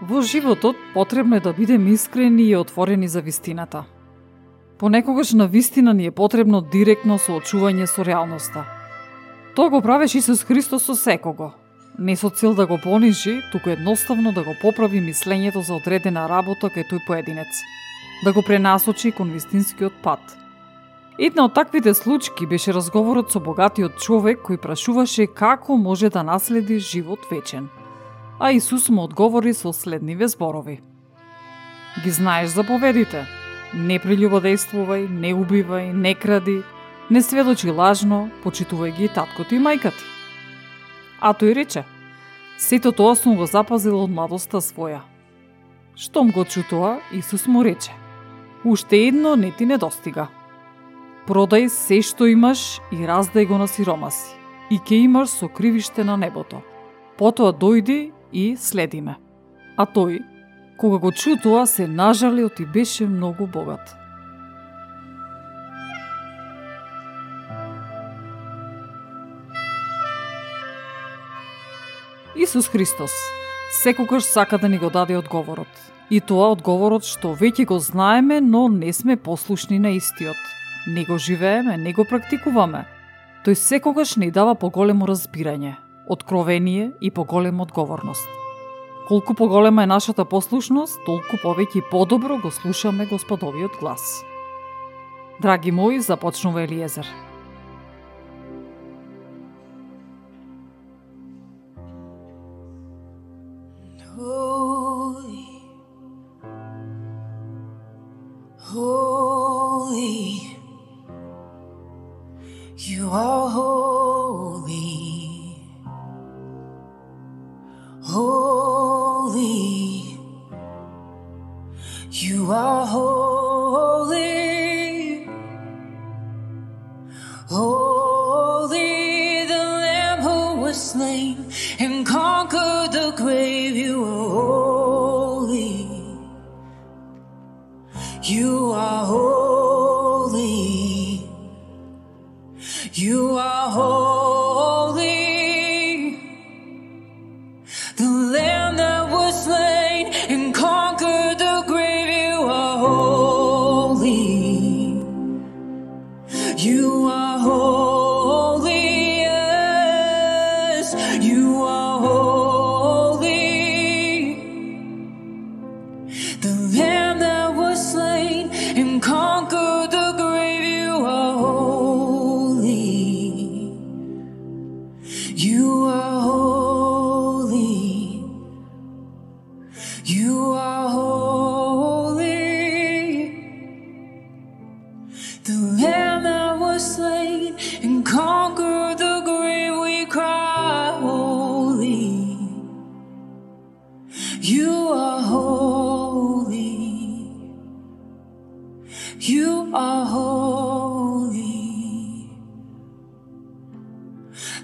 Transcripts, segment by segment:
Во животот потребно е да бидеме искрени и отворени за вистината. Понекогаш на вистина ни е потребно директно соочување со реалноста. Тоа го правеше Исус Христос со секого. Не со цел да го понижи, туку едноставно да го поправи мислењето за одредена работа кај тој поединец. Да го пренасочи кон вистинскиот пат. Една од таквите случаи беше разговорот со богатиот човек кој прашуваше како може да наследи живот вечен – а Исус му одговори со следниве зборови. Ги знаеш заповедите. Не прелюбодействувај, не убивај, не кради, не сведочи лажно, почитувај ги таткото и мајкати. А тој рече, сето тоа сум го запазил од младоста своја. Штом го чутоа, Исус му рече, уште едно не ти недостига. Продај се што имаш и раздај го на сиромаси, и ке имаш сокривиште на небото. Потоа дојди и следиме. А тој, кога го чу тоа, се нажалил и беше многу богат. Исус Христос секогаш сака да ни го даде одговорот. И тоа одговорот што веќе го знаеме, но не сме послушни на истиот. Не го живееме, не го практикуваме. Тој секогаш ни дава поголемо разбирање, откровение и поголема одговорност. Колку поголема е нашата послушност, толку повеќе и подобро го слушаме Господовиот глас. Драги мои, започнува Елиезер. Oh.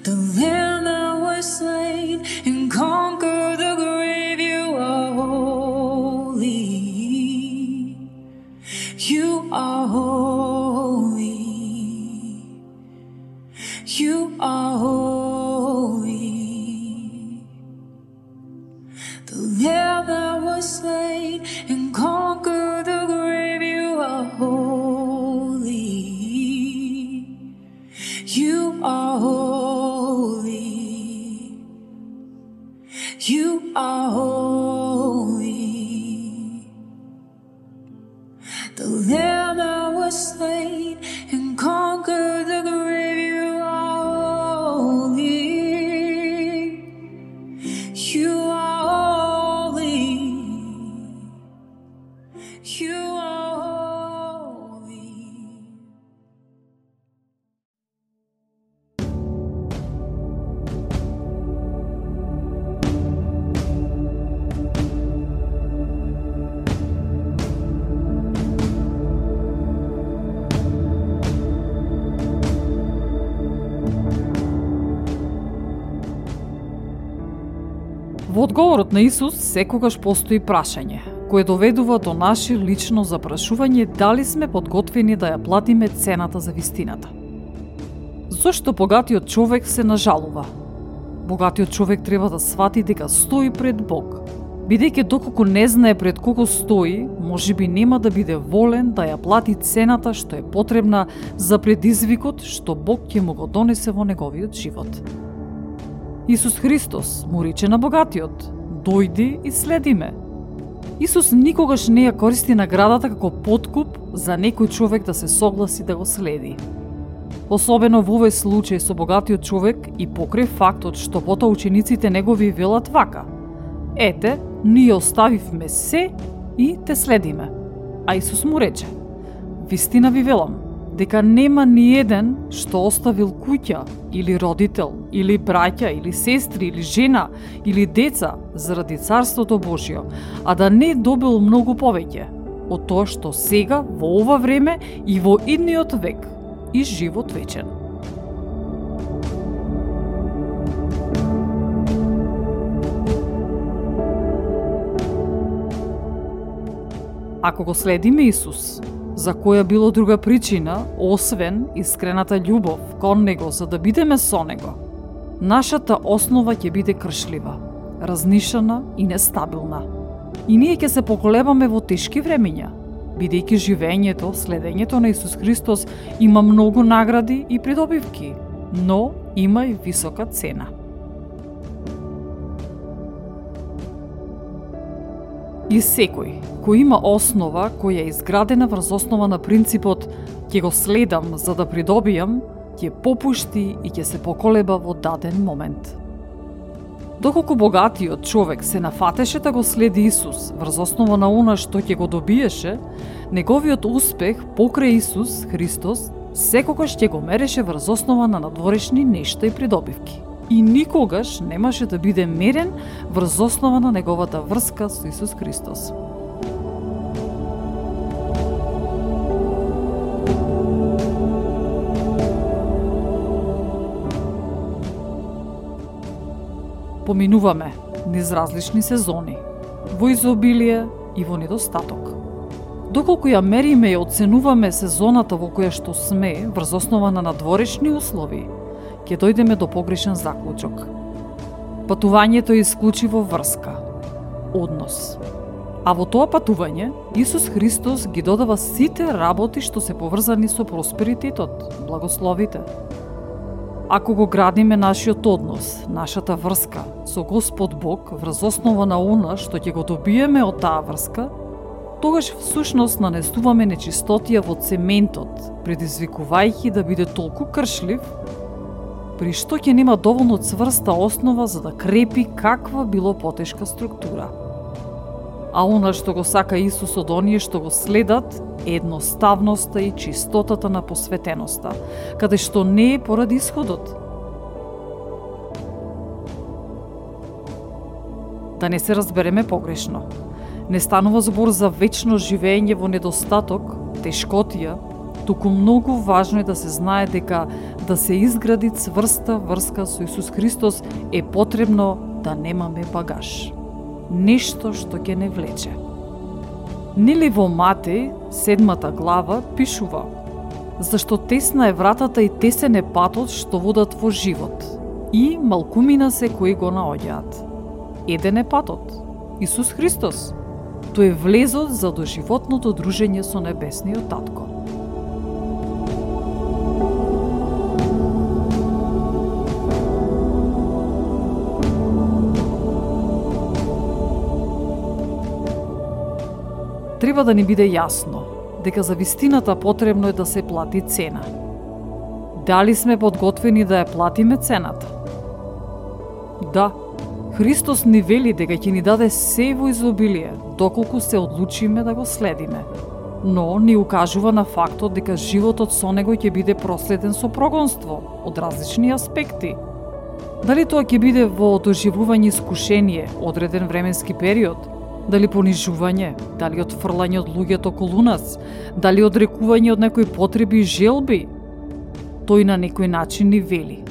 the lamb that was slain and conquered. Одговорот на Исус секогаш постои прашање, кое доведува до наше лично запрашување дали сме подготвени да ја платиме цената за вистината. Зошто богатиот човек се нажалува? Богатиот човек треба да свати дека стои пред Бог. Бидејќи доколку не знае пред кого стои, може би нема да биде волен да ја плати цената што е потребна за предизвикот што Бог ќе му го донесе во неговиот живот. Исус Христос му рече на богатиот, дојди и следи ме. Исус никогаш не ја користи наградата како подкуп за некој човек да се согласи да го следи. Особено во овој случај со богатиот човек и покрив фактот што потоа учениците негови велат вака. Ете, ние оставивме се и те следиме. А Исус му рече, Вистина ви велам, дека нема ни еден што оставил куќа или родител, или браќа, или сестри, или жена, или деца заради Царството Божјо, а да не добил многу повеќе од тоа што сега, во ова време и во идниот век, и живот вечен. Ако го следиме Исус, за која било друга причина, освен искрената љубов кон Него за да бидеме со Него, нашата основа ќе биде кршлива, разнишана и нестабилна. И ние ќе се поколебаме во тешки времења, бидејќи живењето, следењето на Исус Христос има многу награди и придобивки, но има и висока цена. И секој кој има основа која е изградена врз основа на принципот ќе го следам за да придобијам, ќе попушти и ќе се поколеба во даден момент. Доколку богатиот човек се нафатеше да го следи Исус врз основа на она што ќе го добиеше, неговиот успех покрај Исус Христос секогаш ќе го мереше врз основа на надворешни нешта и придобивки и никогаш немаше да биде мерен врз основа на неговата врска со Исус Христос. Поминуваме низ различни сезони, во изобилие и во недостаток. Доколку ја мериме и оценуваме сезоната во која што сме врз основа на надворешни услови, ќе дојдеме до погрешен заклучок. Патувањето е исклучиво врска, однос. А во тоа патување, Исус Христос ги додава сите работи што се поврзани со просперитетот, благословите. Ако го градиме нашиот однос, нашата врска со Господ Бог врз основа на она што ќе го добиеме од таа врска, тогаш всушност нанесуваме нечистотија во цементот, предизвикувајќи да биде толку кршлив при што ќе нема доволно цврста основа за да крепи каква било потешка структура. А она што го сака Исус од оние што го следат е едноставноста и чистотата на посветеноста, каде што не е поради исходот. Да не се разбереме погрешно. Не станува збор за вечно живење во недостаток, тешкотија туку многу важно е да се знае дека да се изгради цврста врска со Исус Христос е потребно да немаме багаж. Нешто што ќе не влече. Нели во Матеј, седмата глава, пишува Зашто тесна е вратата и тесен е патот што водат во живот, и малкумина се кои го наоѓаат. Еден е патот, Исус Христос. Тој е влезот за доживотното дружење со Небесниот Татко. Треба да ни биде јасно дека за вистината потребно е да се плати цена. Дали сме подготвени да ја платиме цената? Да, Христос ни вели дека ќе ни даде се во изобилие, доколку се одлучиме да го следиме. Но ни укажува на фактот дека животот со него ќе биде проследен со прогонство од различни аспекти. Дали тоа ќе биде во доживување искушение одреден временски период, Дали понижување, дали отфрлање од луѓето околу нас, дали одрекување од некои потреби и желби. Тој на некој начин ни вели.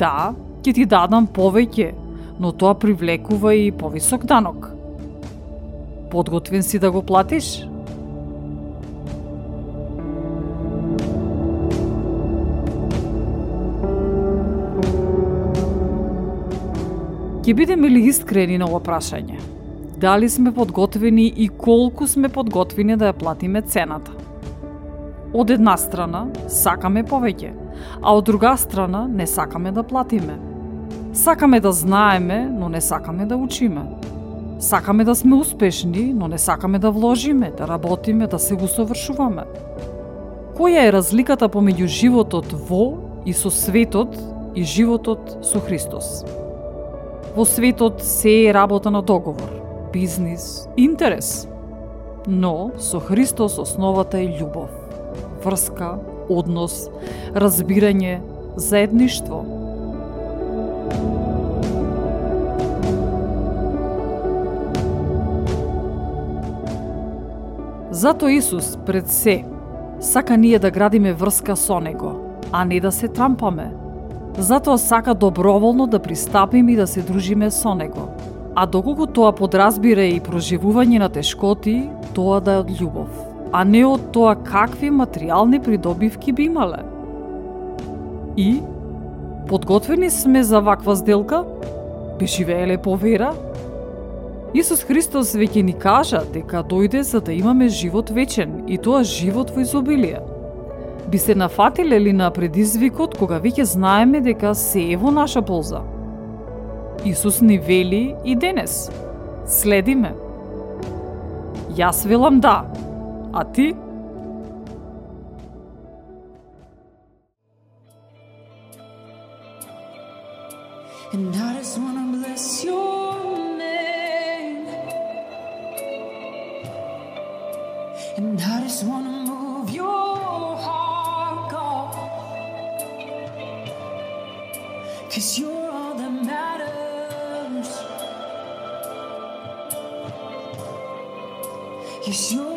Да, ќе ти дадам повеќе, но тоа привлекува и повисок данок. Подготвен си да го платиш? Ќе бидеме ли искрени на ова прашање? Дали сме подготвени и колку сме подготвени да ја платиме цената? Од една страна, сакаме повеќе, а од друга страна, не сакаме да платиме. Сакаме да знаеме, но не сакаме да учиме. Сакаме да сме успешни, но не сакаме да вложиме, да работиме, да се усовршуваме. Која е разликата помеѓу животот во и со светот и животот со Христос? Во светот се е работа на договор, бизнис, интерес. Но со Христос основата е љубов, врска, однос, разбирање, заедништво. Зато Исус пред се сака ние да градиме врска со Него, а не да се трампаме – Затоа сака доброволно да пристапиме и да се дружиме со него. А доколку тоа подразбира и проживување на тешкоти, тоа да е од љубов, а не од тоа какви материјални придобивки би имале. И подготвени сме за ваква сделка? Би живееле по вера? Исус Христос веќе ни кажа дека дојде за да имаме живот вечен и тоа живот во изобилие би се нафатиле ли на предизвикот кога веќе знаеме дека се е во наша полза? Исус ни вели и денес. Следи ме. Јас велам да, а ти? And I just wanna bless your name. And I just wanna move your heart, God. Cause you're You sure?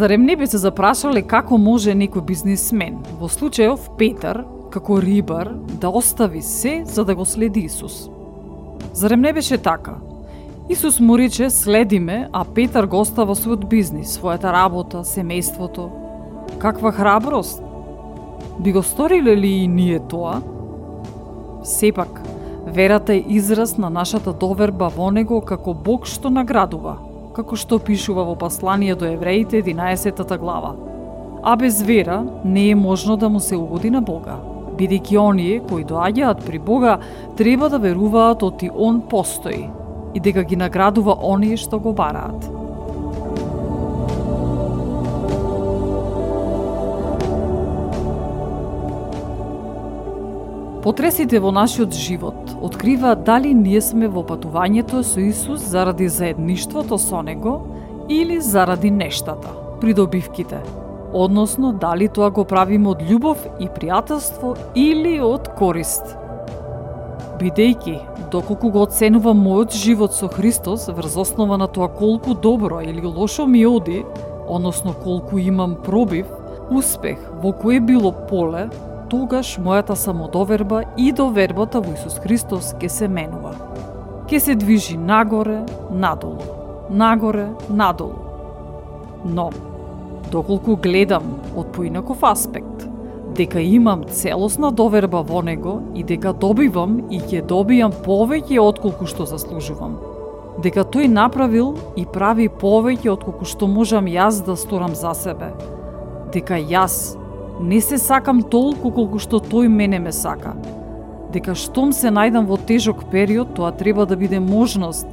Зарем не би се запрашале како може некој бизнисмен, во случајов Петар, како рибар, да остави се за да го следи Исус? Зарем не беше така? Исус му рече следиме, а Петар го остава својот бизнис, својата работа, семејството. Каква храброст! Би го сториле ли и ние тоа? Сепак, Верата е израз на нашата доверба во Него како Бог што наградува, како што пишува во послание до евреите 11 глава. А без вера не е можно да му се угоди на Бога, бидејќи оние кои доаѓаат при Бога треба да веруваат оти Он постои и дека ги наградува оние што го бараат. Потресите во нашиот живот открива дали ние сме во патувањето со Исус заради заедништвото со Него или заради нештата, придобивките, односно дали тоа го правиме од љубов и пријателство или од корист. Бидејќи, доколку го оценувам мојот живот со Христос врз основа на тоа колку добро или лошо ми оди, односно колку имам пробив, успех во кое било поле, тогаш мојата самодоверба и довербата во Исус Христос ќе се менува. Ке се движи нагоре, надолу, нагоре, надолу. Но, доколку гледам од поинаков аспект, дека имам целосна доверба во него и дека добивам и ќе добијам повеќе отколку што заслужувам. Дека тој направил и прави повеќе отколку што можам јас да сторам за себе. Дека јас Не се сакам толку колку што тој мене ме сака. Дека штом се најдам во тежок период, тоа треба да биде можност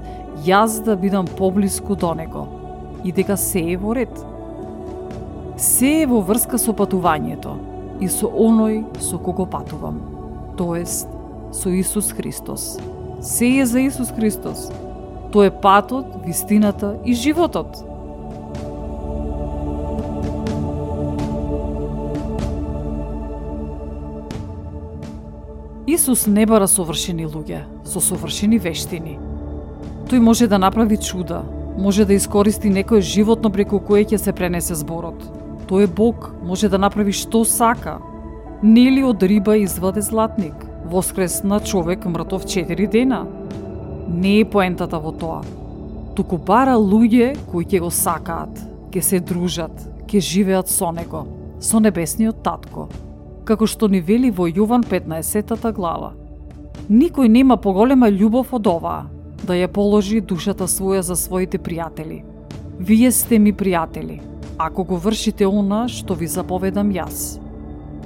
јас да бидам поблиску до него. И дека се е во ред. Се е во врска со патувањето и со оној со кого патувам. Тоест, со Исус Христос. Се е за Исус Христос. Тој е патот, вистината и животот. Исус не бара совршени луѓе, со совршени вештини. Тој може да направи чуда, може да искористи некое животно преку кое ќе се пренесе зборот. Тој е Бог, може да направи што сака. Нели од риба изваде златник, воскресна човек мртов 4 дена. Не е поентата во тоа. Туку бара луѓе кои ќе го сакаат, ќе се дружат, ќе живеат со него, со небесниот татко, како што ни вели во Јован 15 глава. Никој нема поголема љубов од оваа, да ја положи душата своја за своите пријатели. Вие сте ми пријатели, ако го вршите она што ви заповедам јас.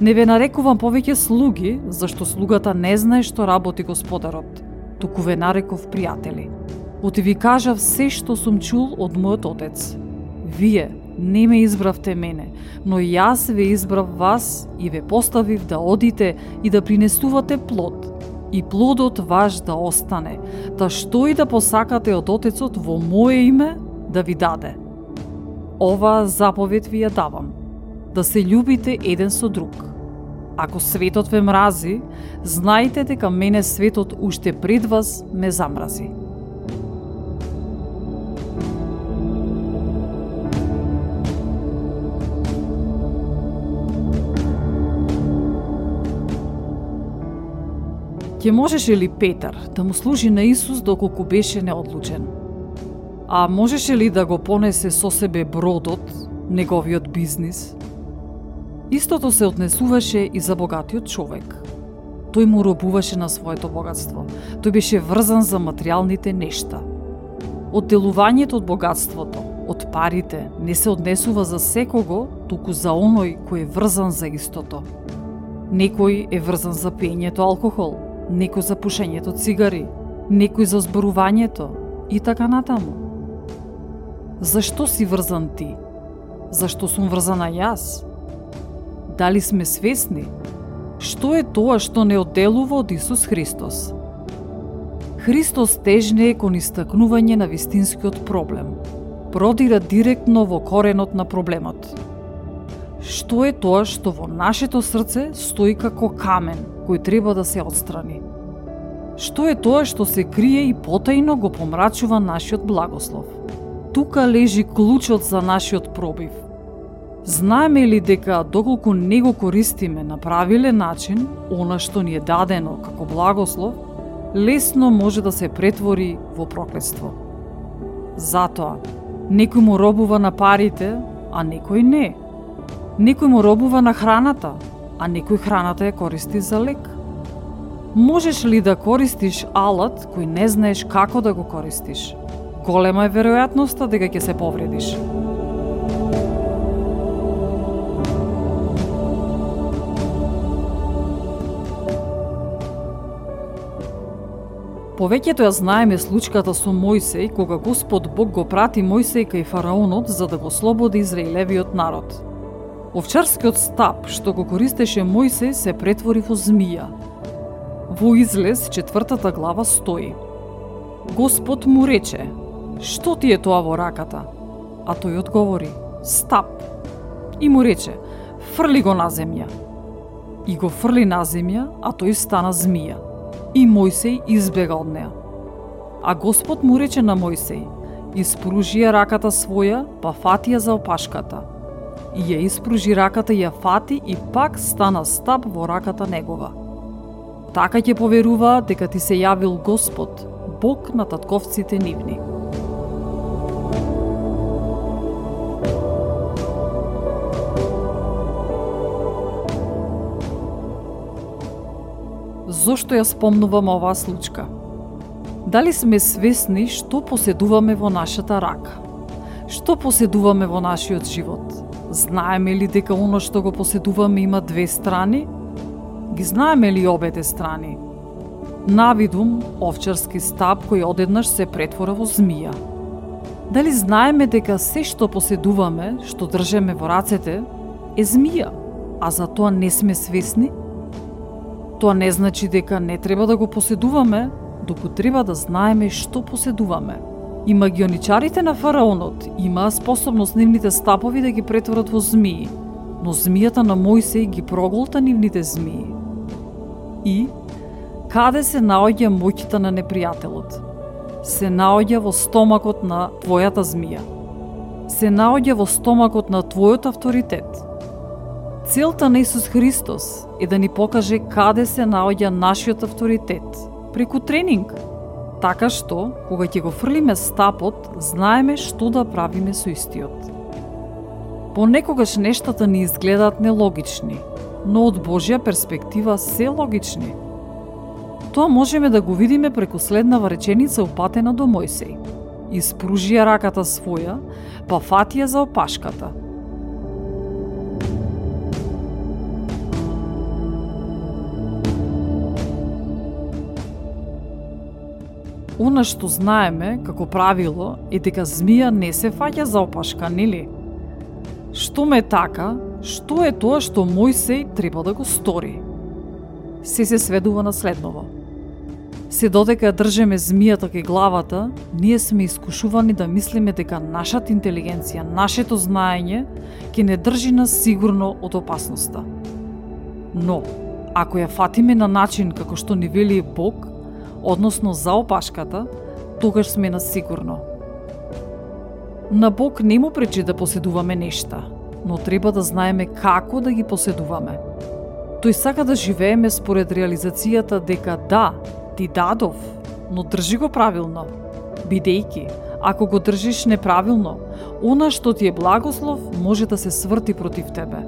Не ве нарекувам повеќе слуги, зашто слугата не знае што работи господарот, туку ве нареков пријатели. Оти ви кажав се што сум чул од мојот отец. Вие, не ме избравте мене, но јас ве избрав вас и ве поставив да одите и да принесувате плод, и плодот ваш да остане, та што и да посакате од Отецот во мое име да ви даде. Ова заповед ви ја давам, да се љубите еден со друг. Ако светот ве мрази, знајте дека мене светот уште пред вас ме замрази. Ке можеше ли Петар да му служи на Исус доколку беше неодлучен? А можеше ли да го понесе со себе бродот, неговиот бизнис? Истото се однесуваше и за богатиот човек. Тој му робуваше на своето богатство. Тој беше врзан за материјалните нешта. Одделувањето од богатството, од парите, не се однесува за секого, туку за оној кој е врзан за истото. Некој е врзан за пењето алкохол, некој за пушењето цигари, некој за зборувањето и така натаму. Зашто си врзан ти? Зашто сум врзана јас? Дали сме свесни? Што е тоа што не одделува од Исус Христос? Христос тежне е кон истакнување на вистинскиот проблем. Продира директно во коренот на проблемот. Што е тоа што во нашето срце стои како камен, кој треба да се отстрани. Што е тоа што се крие и потајно го помрачува нашиот благослов? Тука лежи клучот за нашиот пробив. Знаеме ли дека доколку не го користиме на правилен начин, она што ни е дадено како благослов, лесно може да се претвори во проклетство. Затоа, некој му робува на парите, а некој не. Некој му робува на храната, а некој храната ја користи за лек. Можеш ли да користиш алат кој не знаеш како да го користиш? Голема е веројатноста дека ќе се повредиш. Повеќето ја знаеме случката со Мојсей, кога Господ Бог го прати Мојсей кај фараонот за да го слободи Израилевиот народ. Овчарскиот стап што го користеше Мојсей се претвори во змија. Во Излез четвртата глава стои. Господ му рече, што ти е тоа во раката? А тој одговори, стап. И му рече, фрли го на земја. И го фрли на земја, а тој стана змија и Мојсей избега од неа. А Господ му рече на Мојсей, испружи ја раката своја, па фати ја за опашката. И ја испружи раката ја фати и пак стана стап во раката негова. Така ќе поверуваат дека ти се јавил Господ, Бог на татковците нивни. Зошто ја спомнувам оваа случка? Дали сме свесни што поседуваме во нашата рака? Што поседуваме во нашиот живот? Знаеме ли дека оно што го поседуваме има две страни? Ги знаеме ли обете страни? Навидум, овчарски стап кој одеднаш се претвора во змија. Дали знаеме дека се што поседуваме, што држеме во рацете, е змија, а за тоа не сме свесни? Тоа не значи дека не треба да го поседуваме, доку треба да знаеме што поседуваме. И магионичарите на фараонот имаа способност нивните стапови да ги претворат во змии, но змијата на Мојсей ги проголта нивните змии. И каде се наоѓа моќта на непријателот? Се наоѓа во стомакот на твојата змија. Се наоѓа во стомакот на твојот авторитет Целта на Исус Христос е да ни покаже каде се наоѓа нашиот авторитет, преку тренинг. Така што, кога ќе го фрлиме стапот, знаеме што да правиме со истиот. Понекогаш нештата ни изгледаат нелогични, но од Божја перспектива се логични. Тоа можеме да го видиме преку следнава реченица упатена до Мојсей. Испружија раката своја, па фатија за опашката – Она што знаеме како правило е дека змија не се фаќа за опашка, нели? Што ме така, што е тоа што Мојсей треба да го стори? Се се сведува на следново. Се додека држеме змијата кај главата, ние сме искушувани да мислиме дека нашата интелигенција, нашето знаење, ќе не држи нас сигурно од опасноста. Но, ако ја фатиме на начин како што ни вели Бог, односно за опашката, тогаш сме на сигурно. На Бог не му пречи да поседуваме нешта, но треба да знаеме како да ги поседуваме. Тој сака да живееме според реализацијата дека да, ти дадов, но држи го правилно. Бидејќи, ако го држиш неправилно, она што ти е благослов може да се сврти против тебе.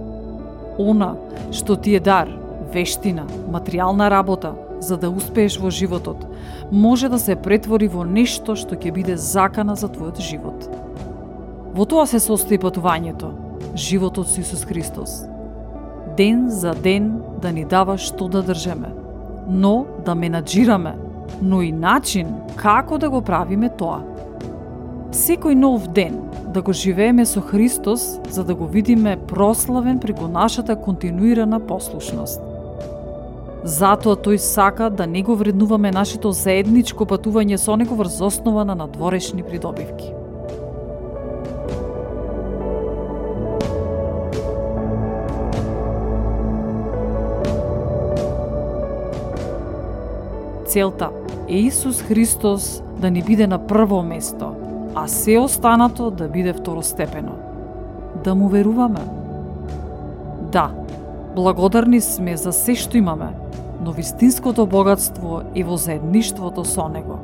Она што ти е дар, вештина, материјална работа, за да успееш во животот, може да се претвори во нешто што ќе биде закана за твојот живот. Во тоа се состои патувањето, животот со Исус Христос. Ден за ден да ни дава што да држеме, но да менаджираме, но и начин како да го правиме тоа. Секој нов ден да го живееме со Христос за да го видиме прославен преку нашата континуирана послушност. Затоа тој сака да не го вреднуваме нашето заедничко патување со него врз основа на надворешни придобивки. Целта е Исус Христос да ни биде на прво место, а се останато да биде второстепено. Да му веруваме. Да, благодарни сме за се што имаме, но вистинското богатство е во заедништвото со Него.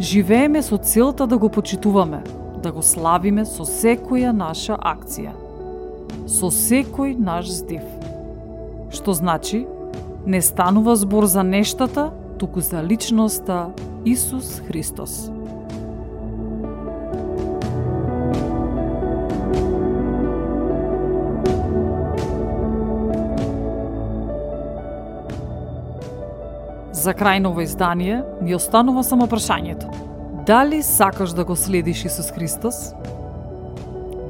Живееме со целта да го почитуваме, да го славиме со секоја наша акција, со секој наш здив. Што значи, не станува збор за нештата, туку за личноста Исус Христос. За крај на издание ми останува само прашањето. Дали сакаш да го следиш Исус Христос?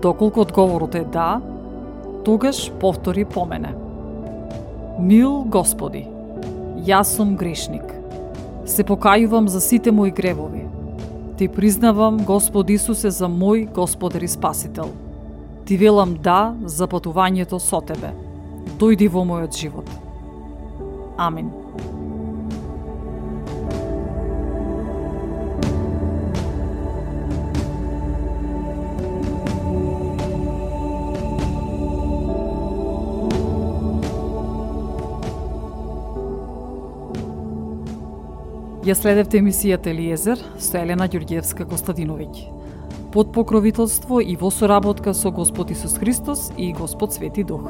Доколку одговорот е да, тогаш повтори по мене. Мил Господи, јас сум грешник. Се покајувам за сите мои гревови. Ти признавам Господ Исусе за мој Господар и Спасител. Ти велам да за патувањето со Тебе. Дојди во мојот живот. Амин. Ја следевте емисијата Елиезер со Елена Ѓорѓевска Костадиновиќ. Под покровителство и во соработка со Господ Исус Христос и Господ Свети Дух.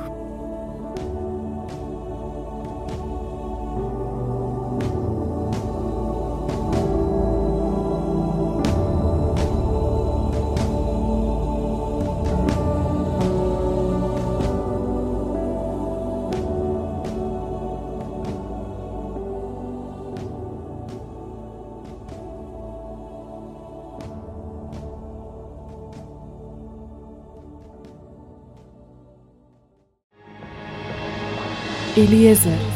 Eliezer